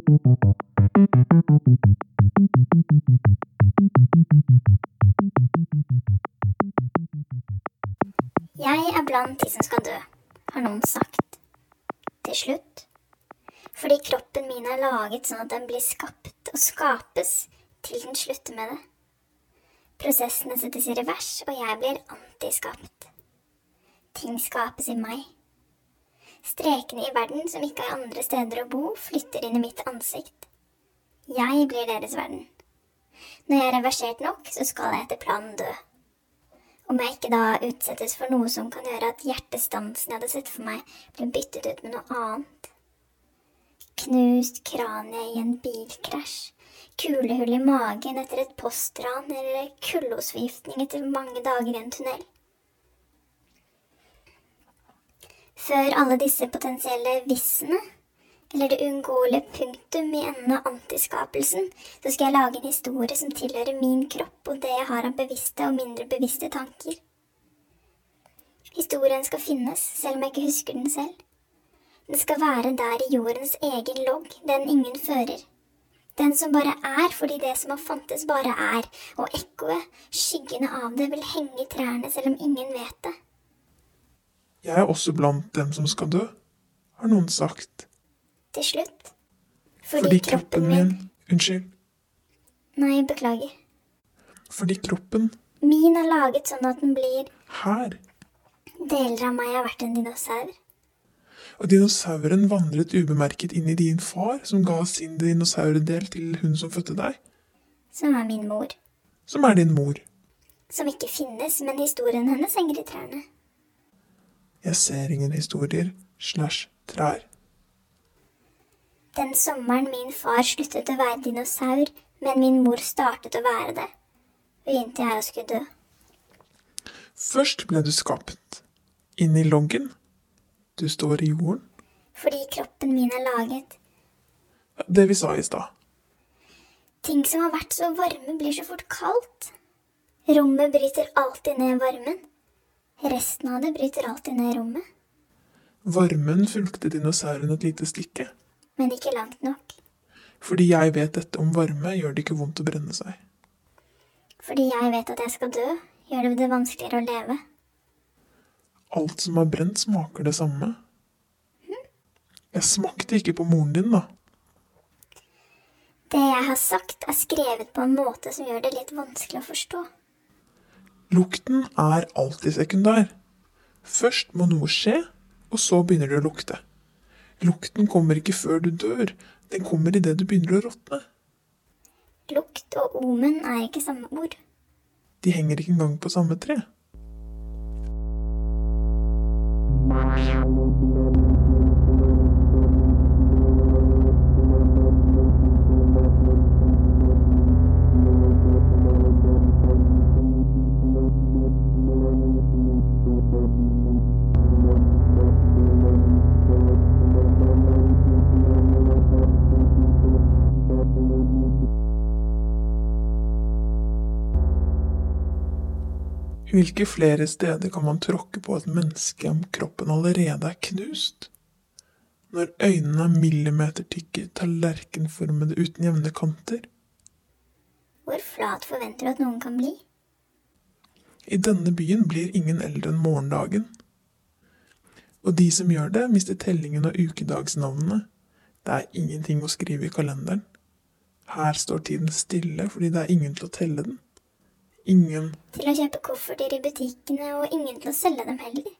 Jeg er blant de som skal dø, har noen sagt. Til slutt. Fordi kroppen min er laget sånn at den blir skapt og skapes til den slutter med det. Prosessene settes i revers, og jeg blir antiskapt. Ting skapes i meg. Strekene i verden som ikke har andre steder å bo, flytter inn i mitt ansikt. Jeg blir deres verden. Når jeg er reversert nok, så skal jeg etter planen dø. Om jeg ikke da utsettes for noe som kan gjøre at hjertestansen jeg hadde sett for meg, blir byttet ut med noe annet. Knust kranie i en bilkrasj, kulehull i magen etter et postran eller kullosforgiftning etter mange dager i en tunnel. Før alle disse potensielle vissene, eller det uunngåelige punktum i enden av antiskapelsen, så skal jeg lage en historie som tilhører min kropp og det jeg har av bevisste og mindre bevisste tanker. Historien skal finnes, selv om jeg ikke husker den selv. Den skal være der i jordens egen logg, den ingen fører. Den som bare er fordi det som har fantes, bare er, og ekkoet, skyggene av det, vil henge i trærne selv om ingen vet det. Jeg er også blant dem som skal dø, har noen sagt. Til slutt. Fordi kroppen min Unnskyld. Nei, beklager. Fordi kroppen Min er laget sånn at den blir her. Deler av meg har vært en dinosaur. Og dinosauren vandret ubemerket inn i din far, som ga sin dinosaurdel til hun som fødte deg, Som er min mor. som er din mor. Som ikke finnes, men historien hennes henger i trærne. Jeg ser ingen historier slash trær. Den sommeren min far sluttet å være dinosaur, men min mor startet å være det, begynte jeg å skulle dø. Først ble du skapt. Inn i loggen. Du står i jorden. Fordi kroppen min er laget. Det vi sa i stad. Ting som har vært så varme, blir så fort kaldt. Rommet bryter alltid ned varmen. Resten av det bryter alltid ned rommet, Varmen fulgte dinosauren et lite stykke. men ikke langt nok. Fordi jeg vet dette om varme, gjør det ikke vondt å brenne seg. Fordi jeg vet at jeg skal dø, gjør det det vanskeligere å leve. Alt som har brent, smaker det samme. Jeg smakte ikke på moren din, da. Det jeg har sagt, er skrevet på en måte som gjør det litt vanskelig å forstå. Lukten er alltid sekundær. Først må noe skje, og så begynner det å lukte. Lukten kommer ikke før du dør, den kommer idet du begynner å råtne. Lukt og omen er ikke samme ord. De henger ikke engang på samme tre. Hvilke flere steder kan man tråkke på et menneske om kroppen allerede er knust? Når øynene er millimetertykke, tallerkenformede uten jevne kanter? Hvor flat forventer du at noen kan bli? I denne byen blir ingen eldre enn morgendagen. Og de som gjør det, mister tellingen av ukedagsnavnene. Det er ingenting å skrive i kalenderen. Her står tiden stille fordi det er ingen til å telle den. Ingen Til å kjøpe kofferter i butikkene, og ingen til å selge dem heller.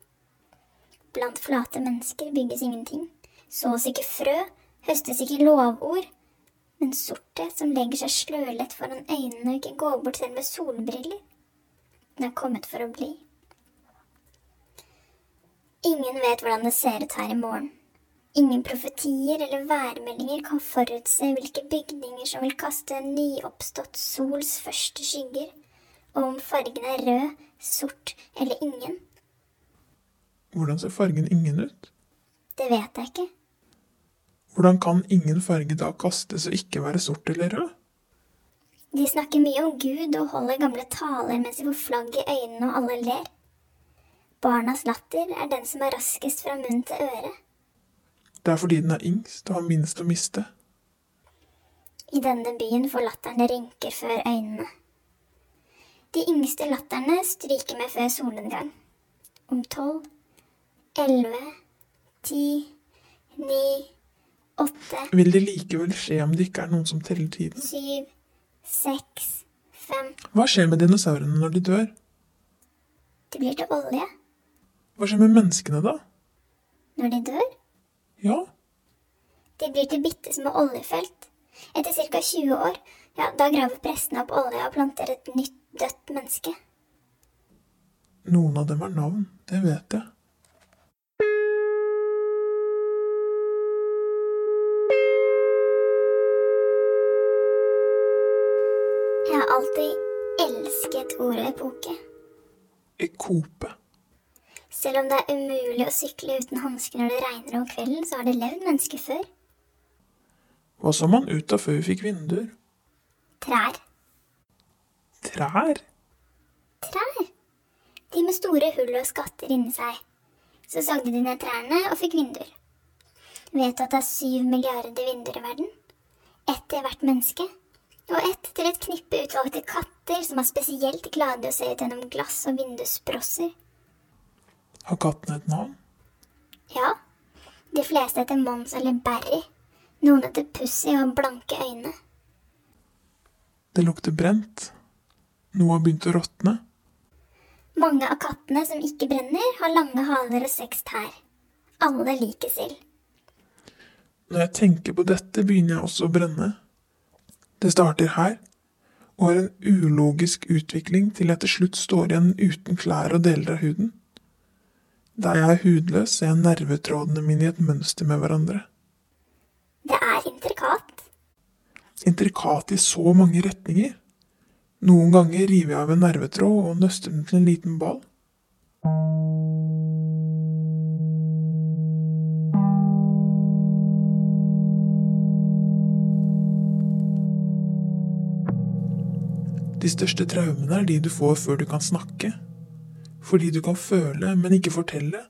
Blant flate mennesker bygges ingenting. Sås ikke frø, høstes ikke lovord. Men sortet som legger seg slølett foran øynene og ikke går bort selv med solbriller. Den er kommet for å bli. Ingen vet hvordan det ser ut her i morgen. Ingen profetier eller værmeldinger kan forutse hvilke bygninger som vil kaste en nyoppstått sols første skygger, og om fargen er rød, sort eller ingen. Hvordan ser fargen ingen ut? Det vet jeg ikke. Hvordan kan ingen farge da kastes og ikke være sort eller rød? De snakker mye om Gud og holder gamle taler mens de får flagg i øynene og alle ler. Barnas latter er den som er raskest fra munn til øre. Det er fordi den er yngst og har minst å miste. I denne byen får latterne rynker før øynene. De yngste latterne stryker med før solnedgang. Om tolv, elleve, ti, ni, åtte, Vil det likevel skje om det ikke er noen som teller tiden? syv, seks, fem Hva skjer med dinosaurene når de dør? De blir til olje Hva skjer med menneskene da? når de dør. Ja, De blir til bitte små oljefelt. Etter ca. 20 år, ja, da graver prestene opp olje og planter et nytt dødt menneske. noen av dem har navn, det vet jeg. Jeg har alltid elsket ordet epoke. Ekope. Selv om det er umulig å sykle uten hansker når det regner om kvelden, så har det levd mennesker før. Hva så man ut av før vi fikk vinduer? Trær. Trær? Trær. De med store hull og skatter inni seg. Så sagde de ned trærne og fikk vinduer. Vet du at det er syv milliarder vinduer i verden? Ett til hvert menneske. Og ett til et knippe utvalgte katter som er spesielt glade i å se ut gjennom glass og vindussprosser. Har katten et navn? Ja, de fleste heter Mons eller Barry. Noen heter Pussy og har blanke øyne. Det lukter brent. Noe har begynt å råtne. Mange av kattene som ikke brenner, har lange haler og seks tær. Alle liker sild. Når jeg tenker på dette, begynner jeg også å brenne. Det starter her, og har en ulogisk utvikling til jeg til slutt står igjen uten klær og deler av huden. Der jeg er hudløs, ser jeg nervetrådene mine i et mønster med hverandre. Det er intrikat. Intrikat i så mange retninger. Noen ganger river jeg av en nervetråd og nøster den til en liten ball. De største traumene er de du får før du kan snakke. Fordi du kan føle, men ikke fortelle,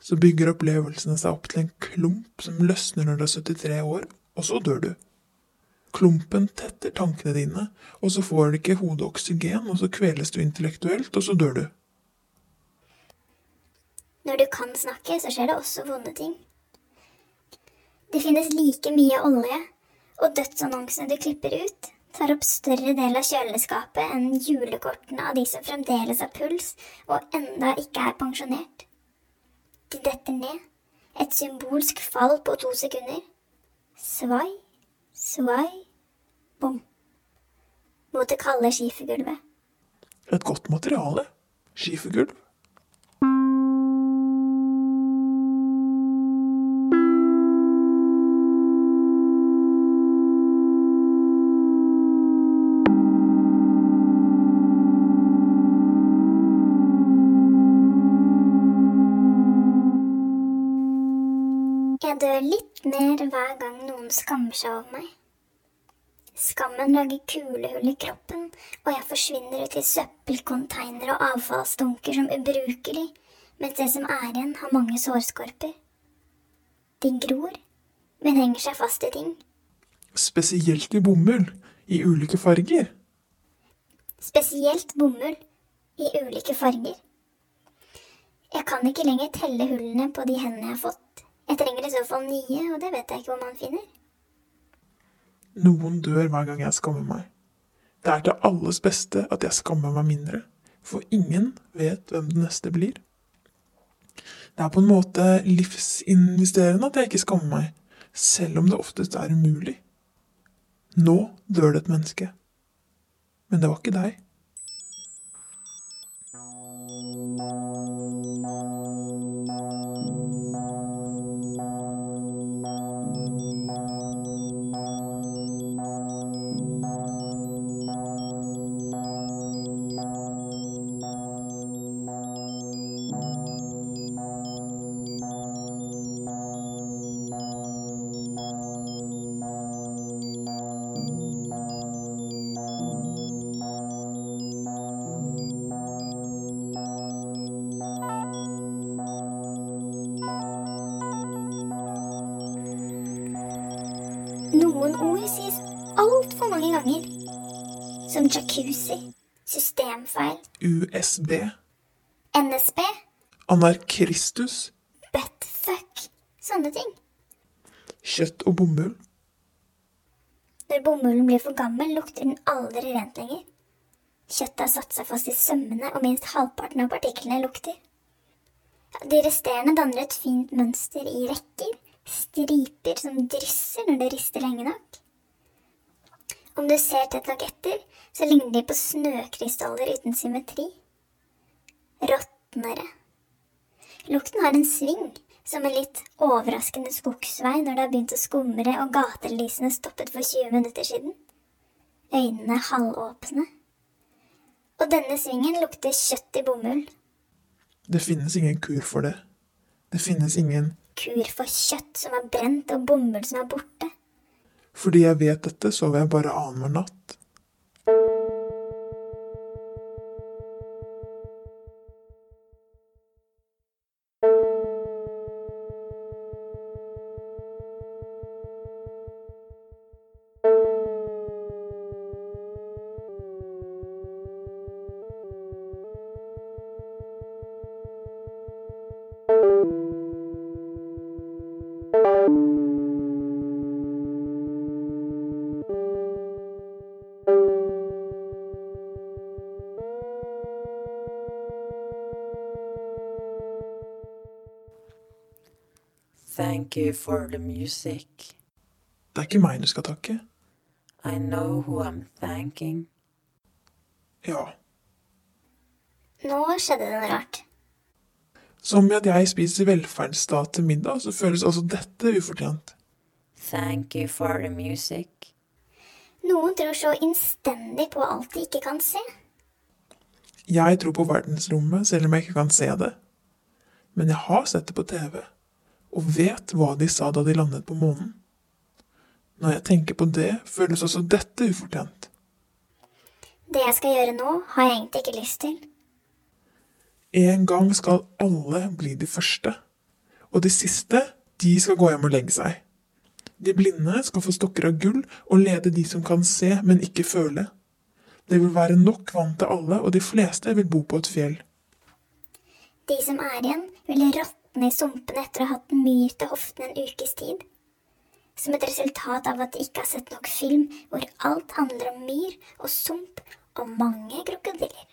så bygger opplevelsene seg opp til en klump som løsner når du er 73 år, og så dør du. Klumpen tetter tankene dine, og så får du ikke hodet oksygen, og så kveles du intellektuelt, og så dør du. Når du kan snakke, så skjer det også vonde ting. Det finnes like mye olje, og dødsannonsene du klipper ut, tar opp større del av kjøleskapet enn julekortene av de som fremdeles har puls og enda ikke er pensjonert. De detter ned, et symbolsk fall på to sekunder. Svai, svai, bom. Mot det kalde skifergulvet. Et godt materiale. Skifergulv. Jeg dør litt mer hver gang noen skammer seg over meg. Skammen lager kulehull i kroppen, og jeg forsvinner ut i søppelkonteinere og avfallsdunker som ubrukelig, mens det som er igjen, har mange sårskorper. De gror, men henger seg fast i ting. Spesielt i bomull. I ulike farger. Spesielt bomull, i ulike farger. Jeg kan ikke lenger telle hullene på de hendene jeg har fått. Jeg trenger i så fall nye, og det vet jeg ikke hvor man finner. Noen dør hver gang jeg skammer meg. Det er til alles beste at jeg skammer meg mindre, for ingen vet hvem den neste blir. Det er på en måte livsinvesterende at jeg ikke skammer meg, selv om det oftest er umulig. Nå dør det et menneske. Men det var ikke deg. Noen sies altfor mange ganger. Som jacuzzi, systemfeil, USB, NSB, anarkristus, buttfuck, sånne ting. kjøtt og bomull, Når bomullen blir for gammel, lukter den aldri rent lenger. Kjøttet har satt seg fast i sømmene, og minst halvparten av partiklene lukter. De resterende danner et fint mønster i rekker, striper som drysser når det rister lenge nok. Om du ser tett nok etter, så ligner de på snøkrystaller uten symmetri. Råtnere. Lukten har en sving, som en litt overraskende skogsvei når det har begynt å skumre og gatelysene stoppet for 20 minutter siden. Øynene halvåpne. Og denne svingen lukter kjøtt i bomull. det finnes ingen kur for det. Det finnes ingen Kur for kjøtt som er brent og bomull som er borte. Fordi jeg vet dette, sover jeg bare annenhver natt. Thank you for the music. Det er ikke meg du skal takke. I know who I'm thanking. Ja. Nå skjedde det noe rart. Som i at jeg spiser velferdsstat til middag, så føles også dette ufortjent. Thank you for the music. Noen tror så innstendig på alt de ikke kan se. Jeg tror på verdensrommet, selv om jeg ikke kan se det. Men jeg har sett det på TV, og vet hva de sa da de landet på månen. Når jeg tenker på det, føles også dette ufortjent. Det jeg skal gjøre nå, har jeg egentlig ikke lyst til. En gang skal alle bli de første, og de siste, de skal gå hjem og legge seg. De blinde skal få stokker av gull og lede de som kan se, men ikke føle. Det vil være nok vann til alle, og de fleste vil bo på et fjell. De som er igjen, vil råtne i sumpene etter å ha hatt myr til hoften en ukes tid. Som et resultat av at de ikke har sett nok film hvor alt handler om myr og sump og mange krokodiller.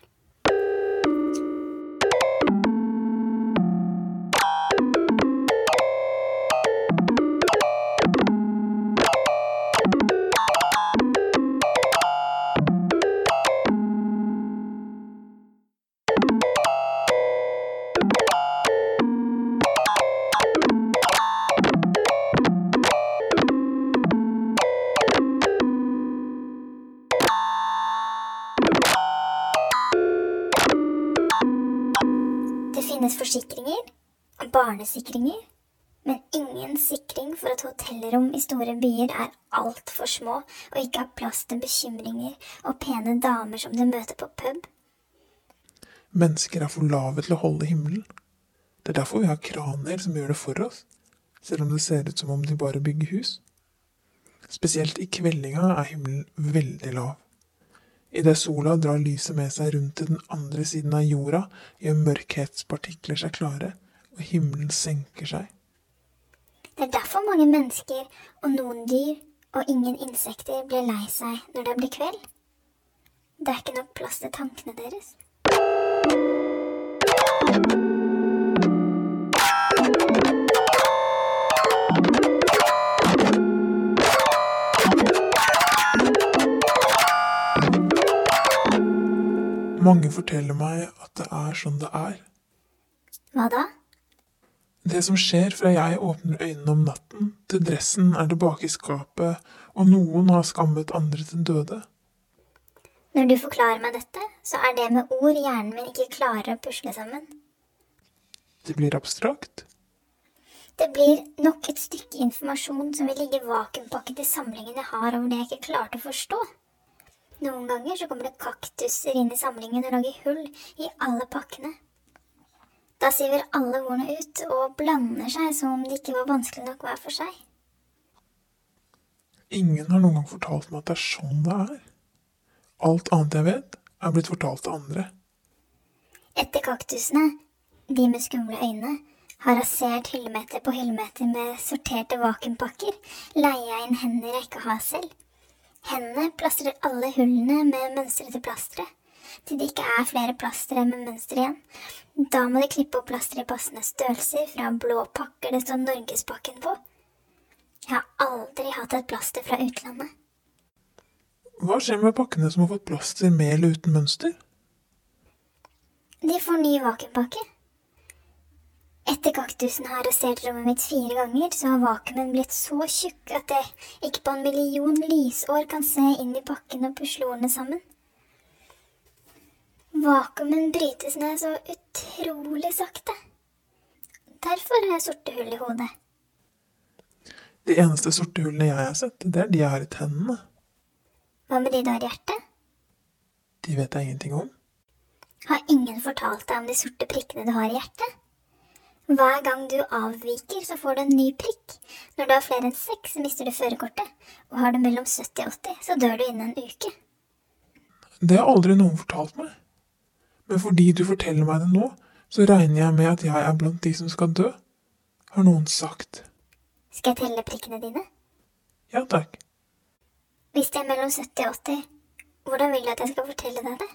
Og men ingen sikring for at hotellrom i store byer er altfor små og ikke har plass til bekymringer og pene damer som du møter på pub. Mennesker er for lave til å holde himmelen. Det er derfor vi har kraner som gjør det for oss, selv om det ser ut som om de bare bygger hus. Spesielt i kveldinga er himmelen veldig lav. Idet sola drar lyset med seg rundt til den andre siden av jorda, gjør mørkhetspartikler seg klare, og himmelen senker seg. Det er derfor mange mennesker og noen dyr og ingen insekter blir lei seg når det blir kveld. Det er ikke nok plass til tankene deres. Mange forteller meg at det er sånn det er. Hva da? Det som skjer fra jeg åpner øynene om natten, til dressen er tilbake i skapet, og noen har skammet andre til døde. Når du forklarer meg dette, så er det med ord hjernen min ikke klarer å pusle sammen. Det blir abstrakt. Det blir nok et stykke informasjon som vil ligge vakuumpakket i samlingen jeg har over det jeg ikke klarte å forstå. Noen ganger så kommer det kaktuser inn i samlingen og lager hull i alle pakkene. Da siver alle ordene ut og blander seg som om det ikke var vanskelig nok hver for seg. Ingen har noen gang fortalt meg at det er sånn det er. Alt annet jeg vet, er blitt fortalt til andre. Etter kaktusene, de med skumle øyne, har rasert hyllemeter på hyllemeter med sorterte vakuumpakker, leier jeg inn hender jeg ikke har selv. Hendene plastrer alle hullene med mønstrete plastre, til det ikke er flere plastre med mønster igjen. Da må de klippe opp plaster i passende størrelser fra blå pakker det står Norgespakken på. Jeg har aldri hatt et plaster fra utlandet. Hva skjer med pakkene som har fått plaster med eller uten mønster? De får ny vakuumpakke. Etter kaktusen har rasert rommet mitt fire ganger, så har vakuumen blitt så tjukk at jeg ikke på en million lysår kan se inn i pakken og pusle ordene sammen. Vakuumen brytes ned så utrolig sakte. Derfor har jeg sorte hull i hodet. De eneste sorte hullene jeg har sett, det er de jeg har i tennene. Hva med de du har i hjertet? De vet jeg ingenting om. Har ingen fortalt deg om de sorte prikkene du har i hjertet? Hver gang du avviker, så får du en ny prikk. Når du har flere enn seks, så mister du førerkortet. Og har du mellom 70 og 80, så dør du innen en uke. Det har aldri noen fortalt meg. Men fordi du forteller meg det nå, så regner jeg med at jeg er blant de som skal dø, har noen sagt. Skal jeg telle prikkene dine? Ja takk. Hvis det er mellom 70 og 80, hvordan vil du at jeg skal fortelle deg det?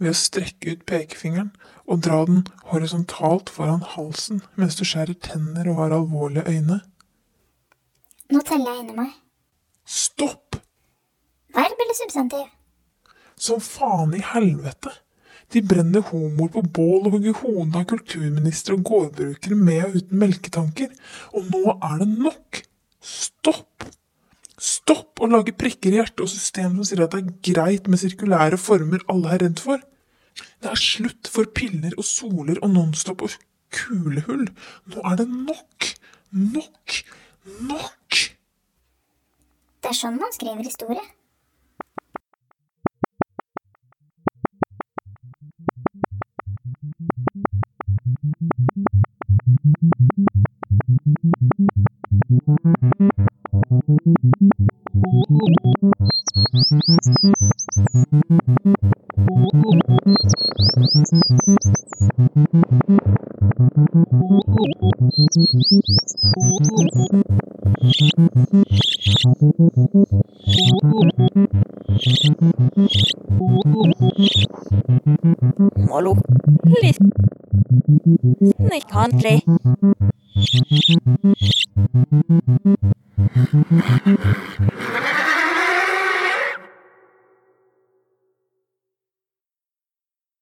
Ved å strekke ut pekefingeren og dra den horisontalt foran halsen mens du skjærer tenner og har alvorlige øyne. Nå teller jeg inni meg. Stopp! Verb eller substantiv? Som faen i helvete! De brenner homoer på bål og hugger hodet av kulturministre og gårdbrukere med og uten melketanker. Og nå er det nok! Stopp! Stopp å lage prikker i hjertet og system som sier at det er greit med sirkulære former alle er redd for. Det er slutt for piller og soler og nonstop og kulehull. Nå er det nok! Nok! Nok! Det er sånn man skriver historie. Mollo. Litt snikhandlig.